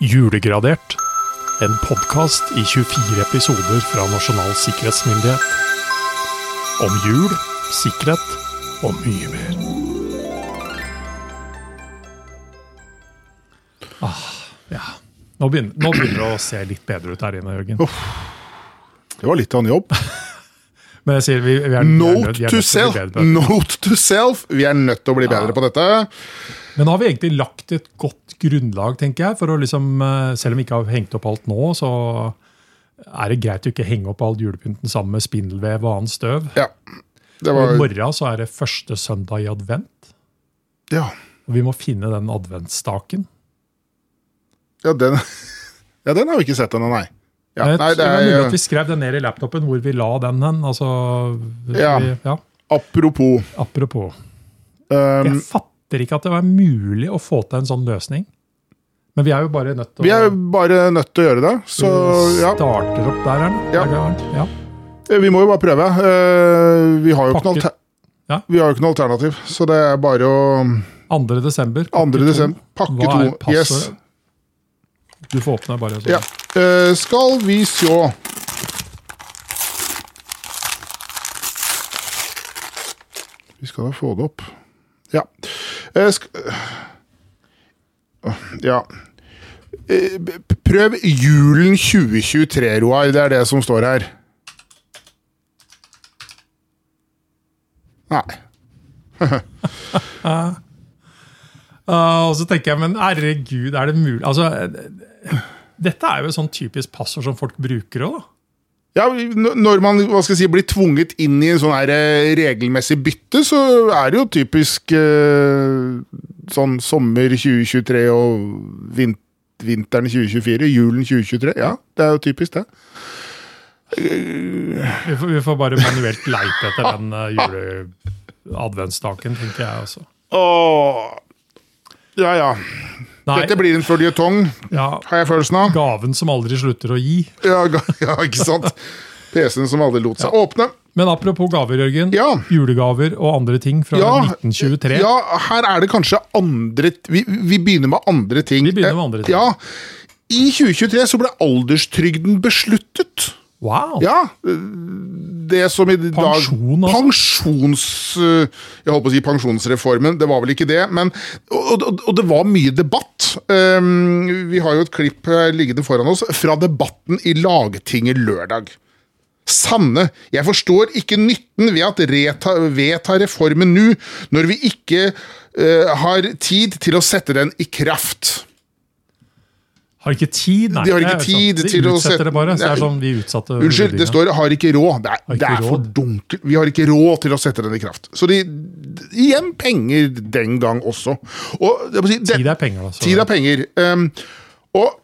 Julegradert. En podkast i 24 episoder fra Nasjonal sikkerhetsmyndighet. Om jul, sikkerhet og mye mer. Ah, ja. Nå begynner, nå begynner det å se litt bedre ut her inne, Jørgen. Det var litt av en jobb. Men jeg sier vi, vi er, vi er nødt- vi er nødt to self! Note to self! Vi er nødt til å bli bedre på dette. Men nå har vi egentlig lagt et godt grunnlag, tenker jeg. for å liksom, eh, Selv om vi ikke har hengt opp alt nå, så er det greit å ikke henge opp all julepynten sammen med spindelvev og annet støv. Ja. Det Og I morgen så er det første søndag i advent. Ja, Og vi må finne den adventsstaken. ja, den, ja den har vi ikke sett ennå, nei. Ja, nei, det det er mulig at vi skrev den ned i laptopen hvor vi la den hen. altså... Ja. Vi, ja apropos apropos. um, Jeg fatter ikke at det var mulig å få til en sånn løsning. Men vi er jo bare nødt til Vi er jo bare nødt til å gjøre det. Så ja, Starter opp der. er den. Ja. Ja. vi må jo bare prøve. Uh, vi, har jo ikke noe Ja. vi har jo ikke noe alternativ, så det er bare å 2. desember. 2. pakke 2. desember, pakke Hva er passordet? Yes. Du får åpne bare. Ja. Eh, skal vi sjå Vi skal da få det opp. Ja. Ja. Eh, Prøv julen 2023, Roar. Det er det som står her. Nei. Og så tenker jeg, men herregud, er det mulig? Altså, eh, dette er jo et sånn typisk passord som folk bruker òg, da. Ja, Når man hva skal jeg si, blir tvunget inn i en sånn her eh, regelmessig bytte, så er det jo typisk eh, sånn sommer 2023 og vin vinteren 2024. Julen 2023. Ja, det er jo typisk, det. Vi får, vi får bare manuelt leite etter den uh, jule-adventsstaken, tenker jeg også. Åh. Ja ja. Nei, Dette blir en føljetong, ja, har jeg følelsen av. gaven som aldri slutter å gi. Ja, ja ikke sant? PC-en som aldri lot seg åpne. Men apropos gaver, Jørgen. Ja. Julegaver og andre ting fra Ja, 1923. Ja, her er det kanskje andre Vi, vi begynner med andre ting. Vi begynner med andre ting. Ja. I 2023 så ble alderstrygden besluttet. Wow! Ja. Det som i dag Pensjon, altså. Pensjons... Jeg holdt på å si pensjonsreformen, det var vel ikke det. Men, og, og, og det var mye debatt. Um, vi har jo et klipp liggende foran oss fra debatten i Lagtinget lørdag. Sanne, jeg forstår ikke nytten ved at reta, vedta reformen nå, når vi ikke uh, har tid til å sette den i kraft. Har ikke tid, nei. De har ikke er tid sånn, til å sette- det bare. Så er sånn vi utsatte Unnskyld, det står 'har ikke råd'. Det er, det er for dunkelt. Vi har ikke råd til å sette den i kraft. Så de, igjen penger den gang også. Og, si, det, Tid er penger, altså. Tid er penger. Um, og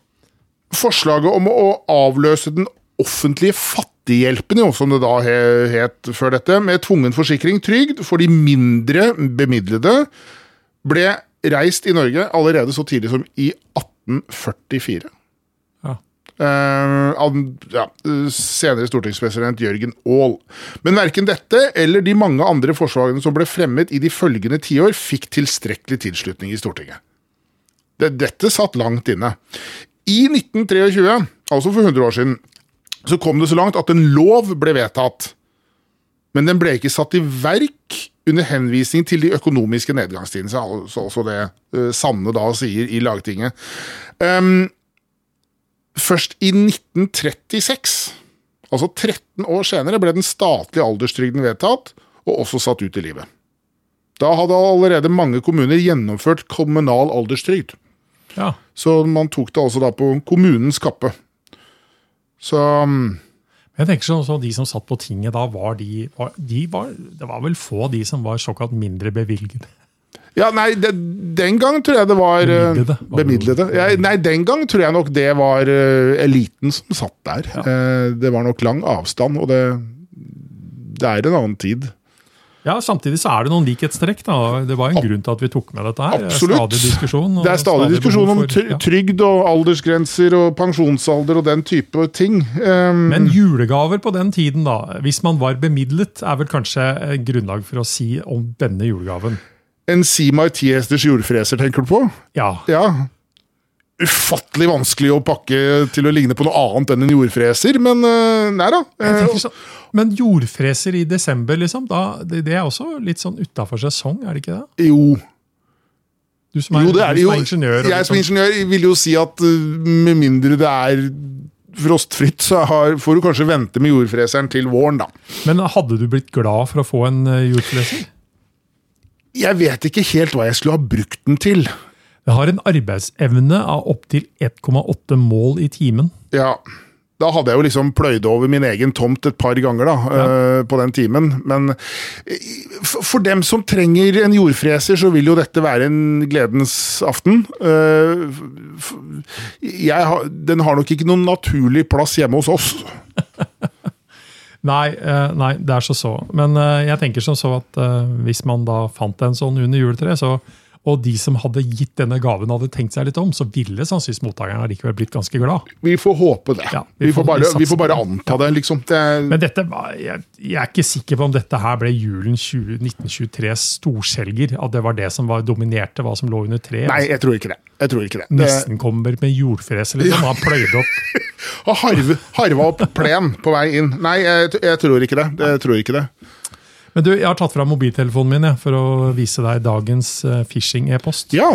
forslaget om å avløse den offentlige fattighjelpen, jo, som det da het før dette, med tvungen forsikring trygd for de mindre bemidlede, ble reist i Norge allerede så tidlig som i 1844. Ja. Uh, ja, senere stortingspresident Jørgen Aall. Men verken dette eller de mange andre forslagene som ble fremmet i de følgende tiår, fikk tilstrekkelig tilslutning i Stortinget. Det, dette satt langt inne. I 1923, altså for 100 år siden, så kom det så langt at en lov ble vedtatt. Men den ble ikke satt i verk under henvisning til de økonomiske nedgangstidene. så Altså altså det eh, Sanne da sier i Lagtinget. Um, Først i 1936, altså 13 år senere, ble den statlige alderstrygden vedtatt, og også satt ut i livet. Da hadde allerede mange kommuner gjennomført kommunal alderstrygd. Ja. Så man tok det altså da på kommunens kappe. Så um, Jeg tenker sånn, så De som satt på tinget da, var de, var, de var, Det var vel få av de som var såkalt mindre bevilgede? Ja, nei, det, den gang tror jeg det var eh, Bemidlede, var Bemidlede. Ja, nei, den gang tror jeg nok det var uh, eliten som satt der. Eh, det var nok lang avstand, og det, det er en annen tid. Ja, Samtidig så er det noen likhetstrekk. da. Det var en grunn til at vi tok med dette her. Absolutt. Stadig diskusjon. Det er stadig diskusjon om trygd og aldersgrenser og pensjonsalder og den type ting. Um, Men julegaver på den tiden, da, hvis man var bemidlet, er vel kanskje grunnlag for å si om denne julegaven. en Simar 10 hesters jordfreser, tenker du på? Ja. Ja. Ufattelig vanskelig å pakke til å ligne på noe annet enn en jordfreser, men eh, nei da. Eh, sånn, men jordfreser i desember, liksom, da, det, det er også litt sånn utafor sesong, er det ikke det? jo, Du som er, jo, det er du som er ingeniør. Jeg Jeg som liksom- ingeniør vil jo si at eh, med mindre det er frostfritt, så har, får du kanskje vente med jordfreseren til våren, da. Men hadde du blitt glad for å få en jordfreser? Jeg vet ikke helt hva jeg skulle ha brukt den til. Det har en arbeidsevne av opptil 1,8 mål i timen. Ja, da hadde jeg jo liksom pløyd over min egen tomt et par ganger da, eh, på den timen. Men eh, for dem som trenger en jordfreser, så vil jo dette være en gledens aften. Uh, har, den har nok ikke noen naturlig plass hjemme hos oss. Nei, uh, nei, det er så så. Men jeg tenker som så at hvis man da fant en sånn under juletreet, så og de som hadde gitt denne gaven, hadde tenkt seg litt om, så ville sannsynligvis mottakeren allikevel blitt ganske glad. Vi får håpe det. Ja, vi, vi får bare, vi får bare anta det, liksom. Det, Men dette var, jeg, jeg er ikke sikker på om dette her ble julen 20, 1923s storselger. At det var det som var dominerte hva som lå under treet. nei, jeg tror ikke det. Jeg tror ikke det. Nissen kommer med jordfreser, liksom. Han pløyde opp. harve, harva opp plen på vei inn. Nei, jeg, jeg tror ikke det. Jeg tror ikke det. Men du, jeg har tatt fram mobiltelefonen min jeg, for å vise deg dagens eh, phishing-e-post. Ja.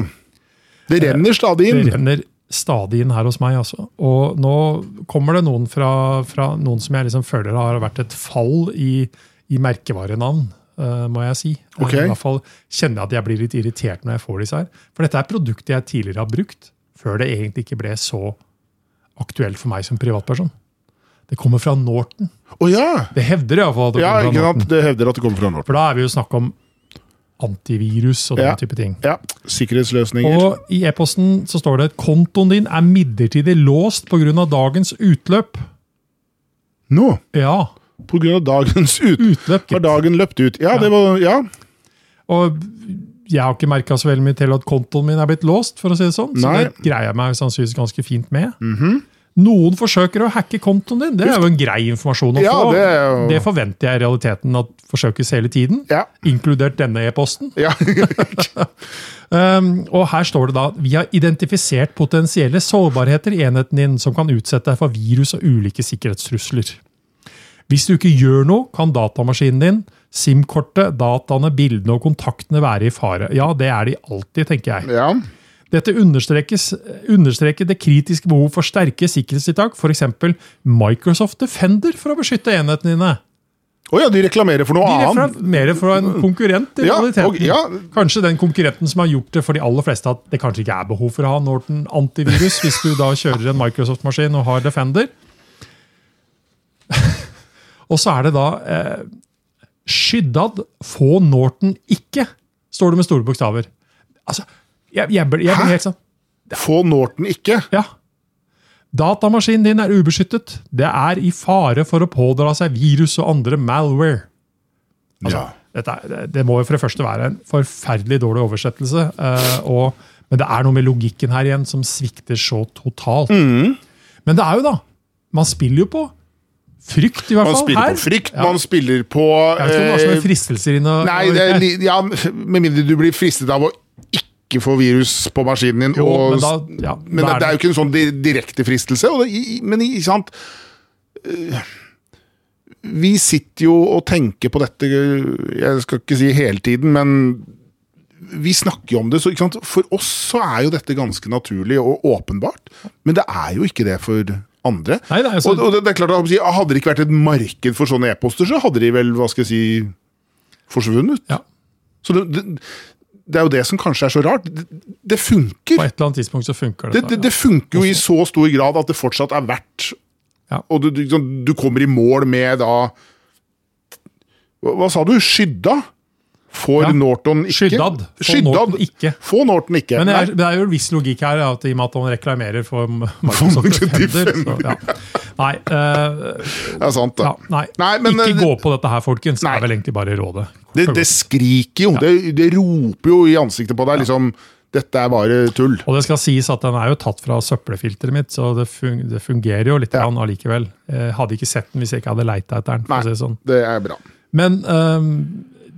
Det renner stadig inn. Det renner stadig inn her hos meg. Altså. Og nå kommer det noen fra, fra noen som jeg liksom føler har vært et fall i, i merkevarenavn, Uh, må jeg si. Okay. Ok. I hvert fall kjenner jeg at jeg blir litt irritert når jeg får disse her. For dette er produkter jeg tidligere har brukt, før det egentlig ikke ble så aktuelt for meg som privatperson. Det kommer fra Norton. Å ja! Det hevder iallfall at det Ja, kommer fra? Norton. Det hevder at det kommer fra Norton. For da er vi jo snakk om antivirus og den Ja. type ting. Ja, Sikkerhetsløsninger. Og i e-posten så står det at kontoen din er midlertidig låst pga. dagens utløp. Nå, Ja, på grunn av dagens ut, utløp. har dagen løpt ut. Ja, det var Ja. Og jeg har ikke merka så veldig mye til at kontoen min er blitt låst, for å si det sånn. Så Nei. det greier jeg meg sannsynligvis ganske fint med. Noen forsøker å hacke kontoen din. Det er jo en grei informasjon å Ja, få. det jo- det forventer jeg i realiteten at forsøkes hele tiden. Ja. Inkludert denne e-posten. ja. Um, og her står det da vi har identifisert potensielle sårbarheter i enheten din som kan utsette deg for virus og ulike sikkerhetstrusler. Hvis du ikke gjør noe, kan datamaskinen din, SIM-kortet, dataene, bildene og kontaktene være i fare. Ja, det er de alltid, tenker jeg. ja. Dette understreker det kritiske behov for sterke sikkerhetstiltak, f.eks. Microsoft Defender for å beskytte enhetene dine. Å ja, de reklamerer for noe annet? De reklamerer for en konkurrent i Ja, realiteten. og- ja. Kanskje den konkurrenten som har gjort det for de aller fleste at det kanskje ikke er behov for å ha Norton antivirus hvis du da kjører en Microsoft-maskin og har Defender. og så er det da eh, Skyddad få Norton ikke, står det med store bokstaver. Altså, jeg, jeg, blir- jeg blir helt sånn Få Norton ikke. ja. Datamaskinen din er ubeskyttet. Det er i fare for å pådra seg virus og andre malware. Altså, Ja. dette, det, det må jo for det første være en forferdelig dårlig oversettelse. eh, og, men det er noe med logikken her igjen som svikter så totalt. Mm. Men det er jo da Man spiller jo på frykt, i hvert Man fall spiller her. på frykt, Ja. man spiller på Jeg vet ikke om det er eh, fristelser inne. Nei, det ja, med mindre du blir fristet av å ikke få virus på maskinen din. Jo, og, men da, ja, men da det, er jo ikke en sånn direkte fristelse. Og det, i- men ikke sant Eh, Vi sitter jo og tenker på dette, jeg skal ikke si hele tiden, men vi snakker jo om det. Så? For oss så er jo dette ganske naturlig og åpenbart, men det er jo ikke det for andre. Nei, det er så- og, og det, det er klart, at, Hadde det ikke vært et marked for sånne e-poster, så hadde de vel hva skal jeg si, forsvunnet. Ja. Så det, det, det er jo det som kanskje er så rart. Det, det På et eller annet tidspunkt så funker Det, det. det, det funker jo i så stor grad at det fortsatt er verdt Ja. Og du, du, liksom, du kommer i mål med da Hva, hva sa du? Skydda? Får Ja. Norton ikke? Skyddad. Får Skyddad. Norton ikke. Få Norton ikke. Men det er, det er jo en viss logikk her, at i og med at han reklamerer for Microsoft Defender. Defender. Så, ja. Nei, Uh, Det er sant, ja, nei. Nei, men, ikke eh, gå på dette her, folkens. Det er vel egentlig bare rådet. Det, det skriker jo. Det, det roper jo i ansiktet på deg. liksom, Dette er bare tull. Og det skal sies at den er jo tatt fra søppelfilteret mitt, så det, fun det fungerer jo litt Ja. allikevel. Jeg hadde ikke sett den hvis jeg ikke hadde leita etter den. Nei, det sånn. det er bra. Men um,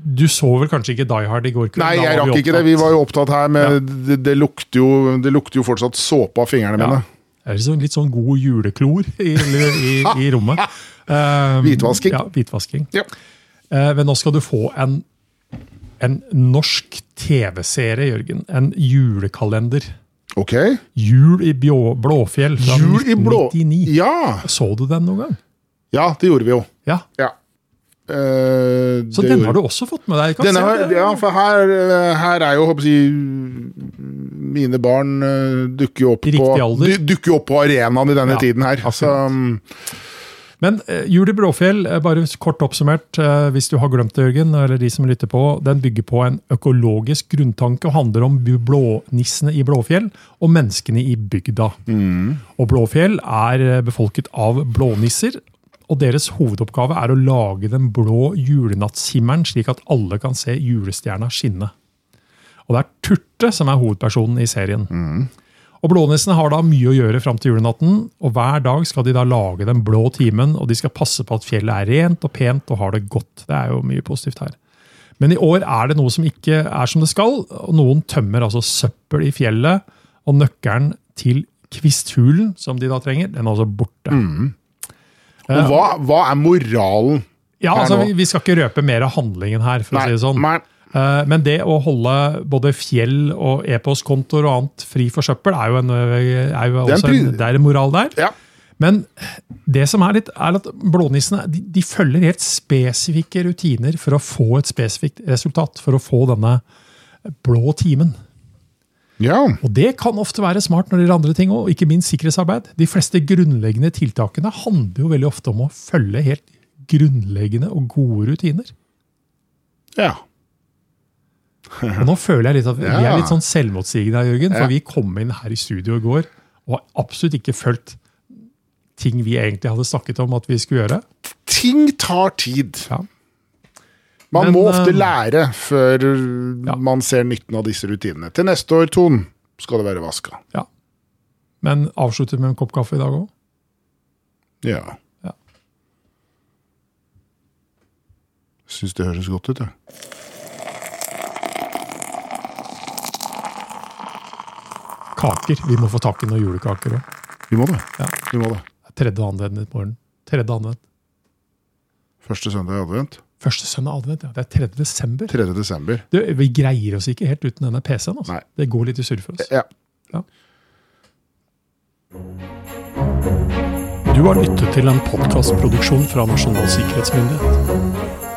Du så vel kanskje ikke Die Hard i går kveld? Nei, jeg rakk ikke det. Vi var jo opptatt her med det, det, lukter jo, det lukter jo fortsatt såpe av fingrene Ja. mine. Det er sånn, litt sånn god juleklor i, i, i rommet. Um, Hvitvasking. Ja, hvitvasking. Ja. Uh, men nå skal du få en, en norsk TV-serie, Jørgen. En julekalender. Ok. Jul i Bjå, Blåfjell fra Jul i blå 1999. Ja! Så du den noen gang? ja, det gjorde vi jo. Ja. Ja. Uh, Så den gjorde- har du også fått med deg? Denne ja, for her, her er jo, håper jeg, Mine barn eh, dukker jo opp, på, dukker opp på arenaen i denne Ja, tiden her. Så, um, Men uh, Jul i Blåfjell, eh, bare kort oppsummert, uh, hvis du har glemt det, Jørgen, eller de som lytter på, den bygger på en økologisk grunntanke og handler om blånissene i Blåfjell og menneskene i bygda. Og Blåfjell er eh, befolket av blånisser, og deres hovedoppgave er å lage den blå julenattshimmelen slik at alle kan se julestjerna skinne. Og det er Turte som er hovedpersonen i serien. Og Blånissene har da mye å gjøre fram til julenatten, og hver dag skal de da lage den blå timen, og de skal passe på at fjellet er rent og pent og har det godt. Det er jo mye positivt her. Men i år er det noe som ikke er som det skal, og noen tømmer altså søppel i fjellet, og nøkkelen til kvisthulen, som de da trenger, den er altså borte. og hva, hva er moralen? Ja, altså, vi, vi skal ikke røpe mer av handlingen her, for å si det sånn. nei, Eh, Men det å holde både fjell og e-postkontoer og annet fri for søppel, er jo, en, er jo Det er en også en, det er en moral der. ja. Men det som er litt, er at blånissene de, de følger helt spesifikke rutiner for å få et spesifikt resultat. For å få denne blå timen. ja. Og det kan ofte være smart når det gjelder andre ting òg, ikke minst sikkerhetsarbeid. De fleste grunnleggende tiltakene handler jo veldig ofte om å følge helt grunnleggende og gode rutiner. ja. Og nå føler jeg litt at vi er litt sånn selvmotsigende her, Jørgen. For vi kom inn her i studio i går og har absolutt ikke fulgt ting vi egentlig hadde snakket om at vi skulle gjøre. Ting tar tid. Ja. Man Men, må ofte eh, lære før ja. man ser nytten av disse rutinene. Til neste år, Ton, skal det være vaska. Ja. Men avslutter med en kopp kaffe i dag òg? Ja. Ja. Syns det høres godt ut, jeg. Kaker. Vi må få tak i noen julekaker òg. Vi må det. Ja. Vi må det. Tredje advent i morgen. Tredje advent. Første søndag i advent. Første søndag advent, ja. Det er 3. desember. 3. desember. Du, vi greier oss ikke helt uten denne PC-en. Altså. Nei. Det går litt i surr for oss. Ja. Du har lyttet til en podkastproduksjon fra Nasjonal sikkerhetsmyndighet.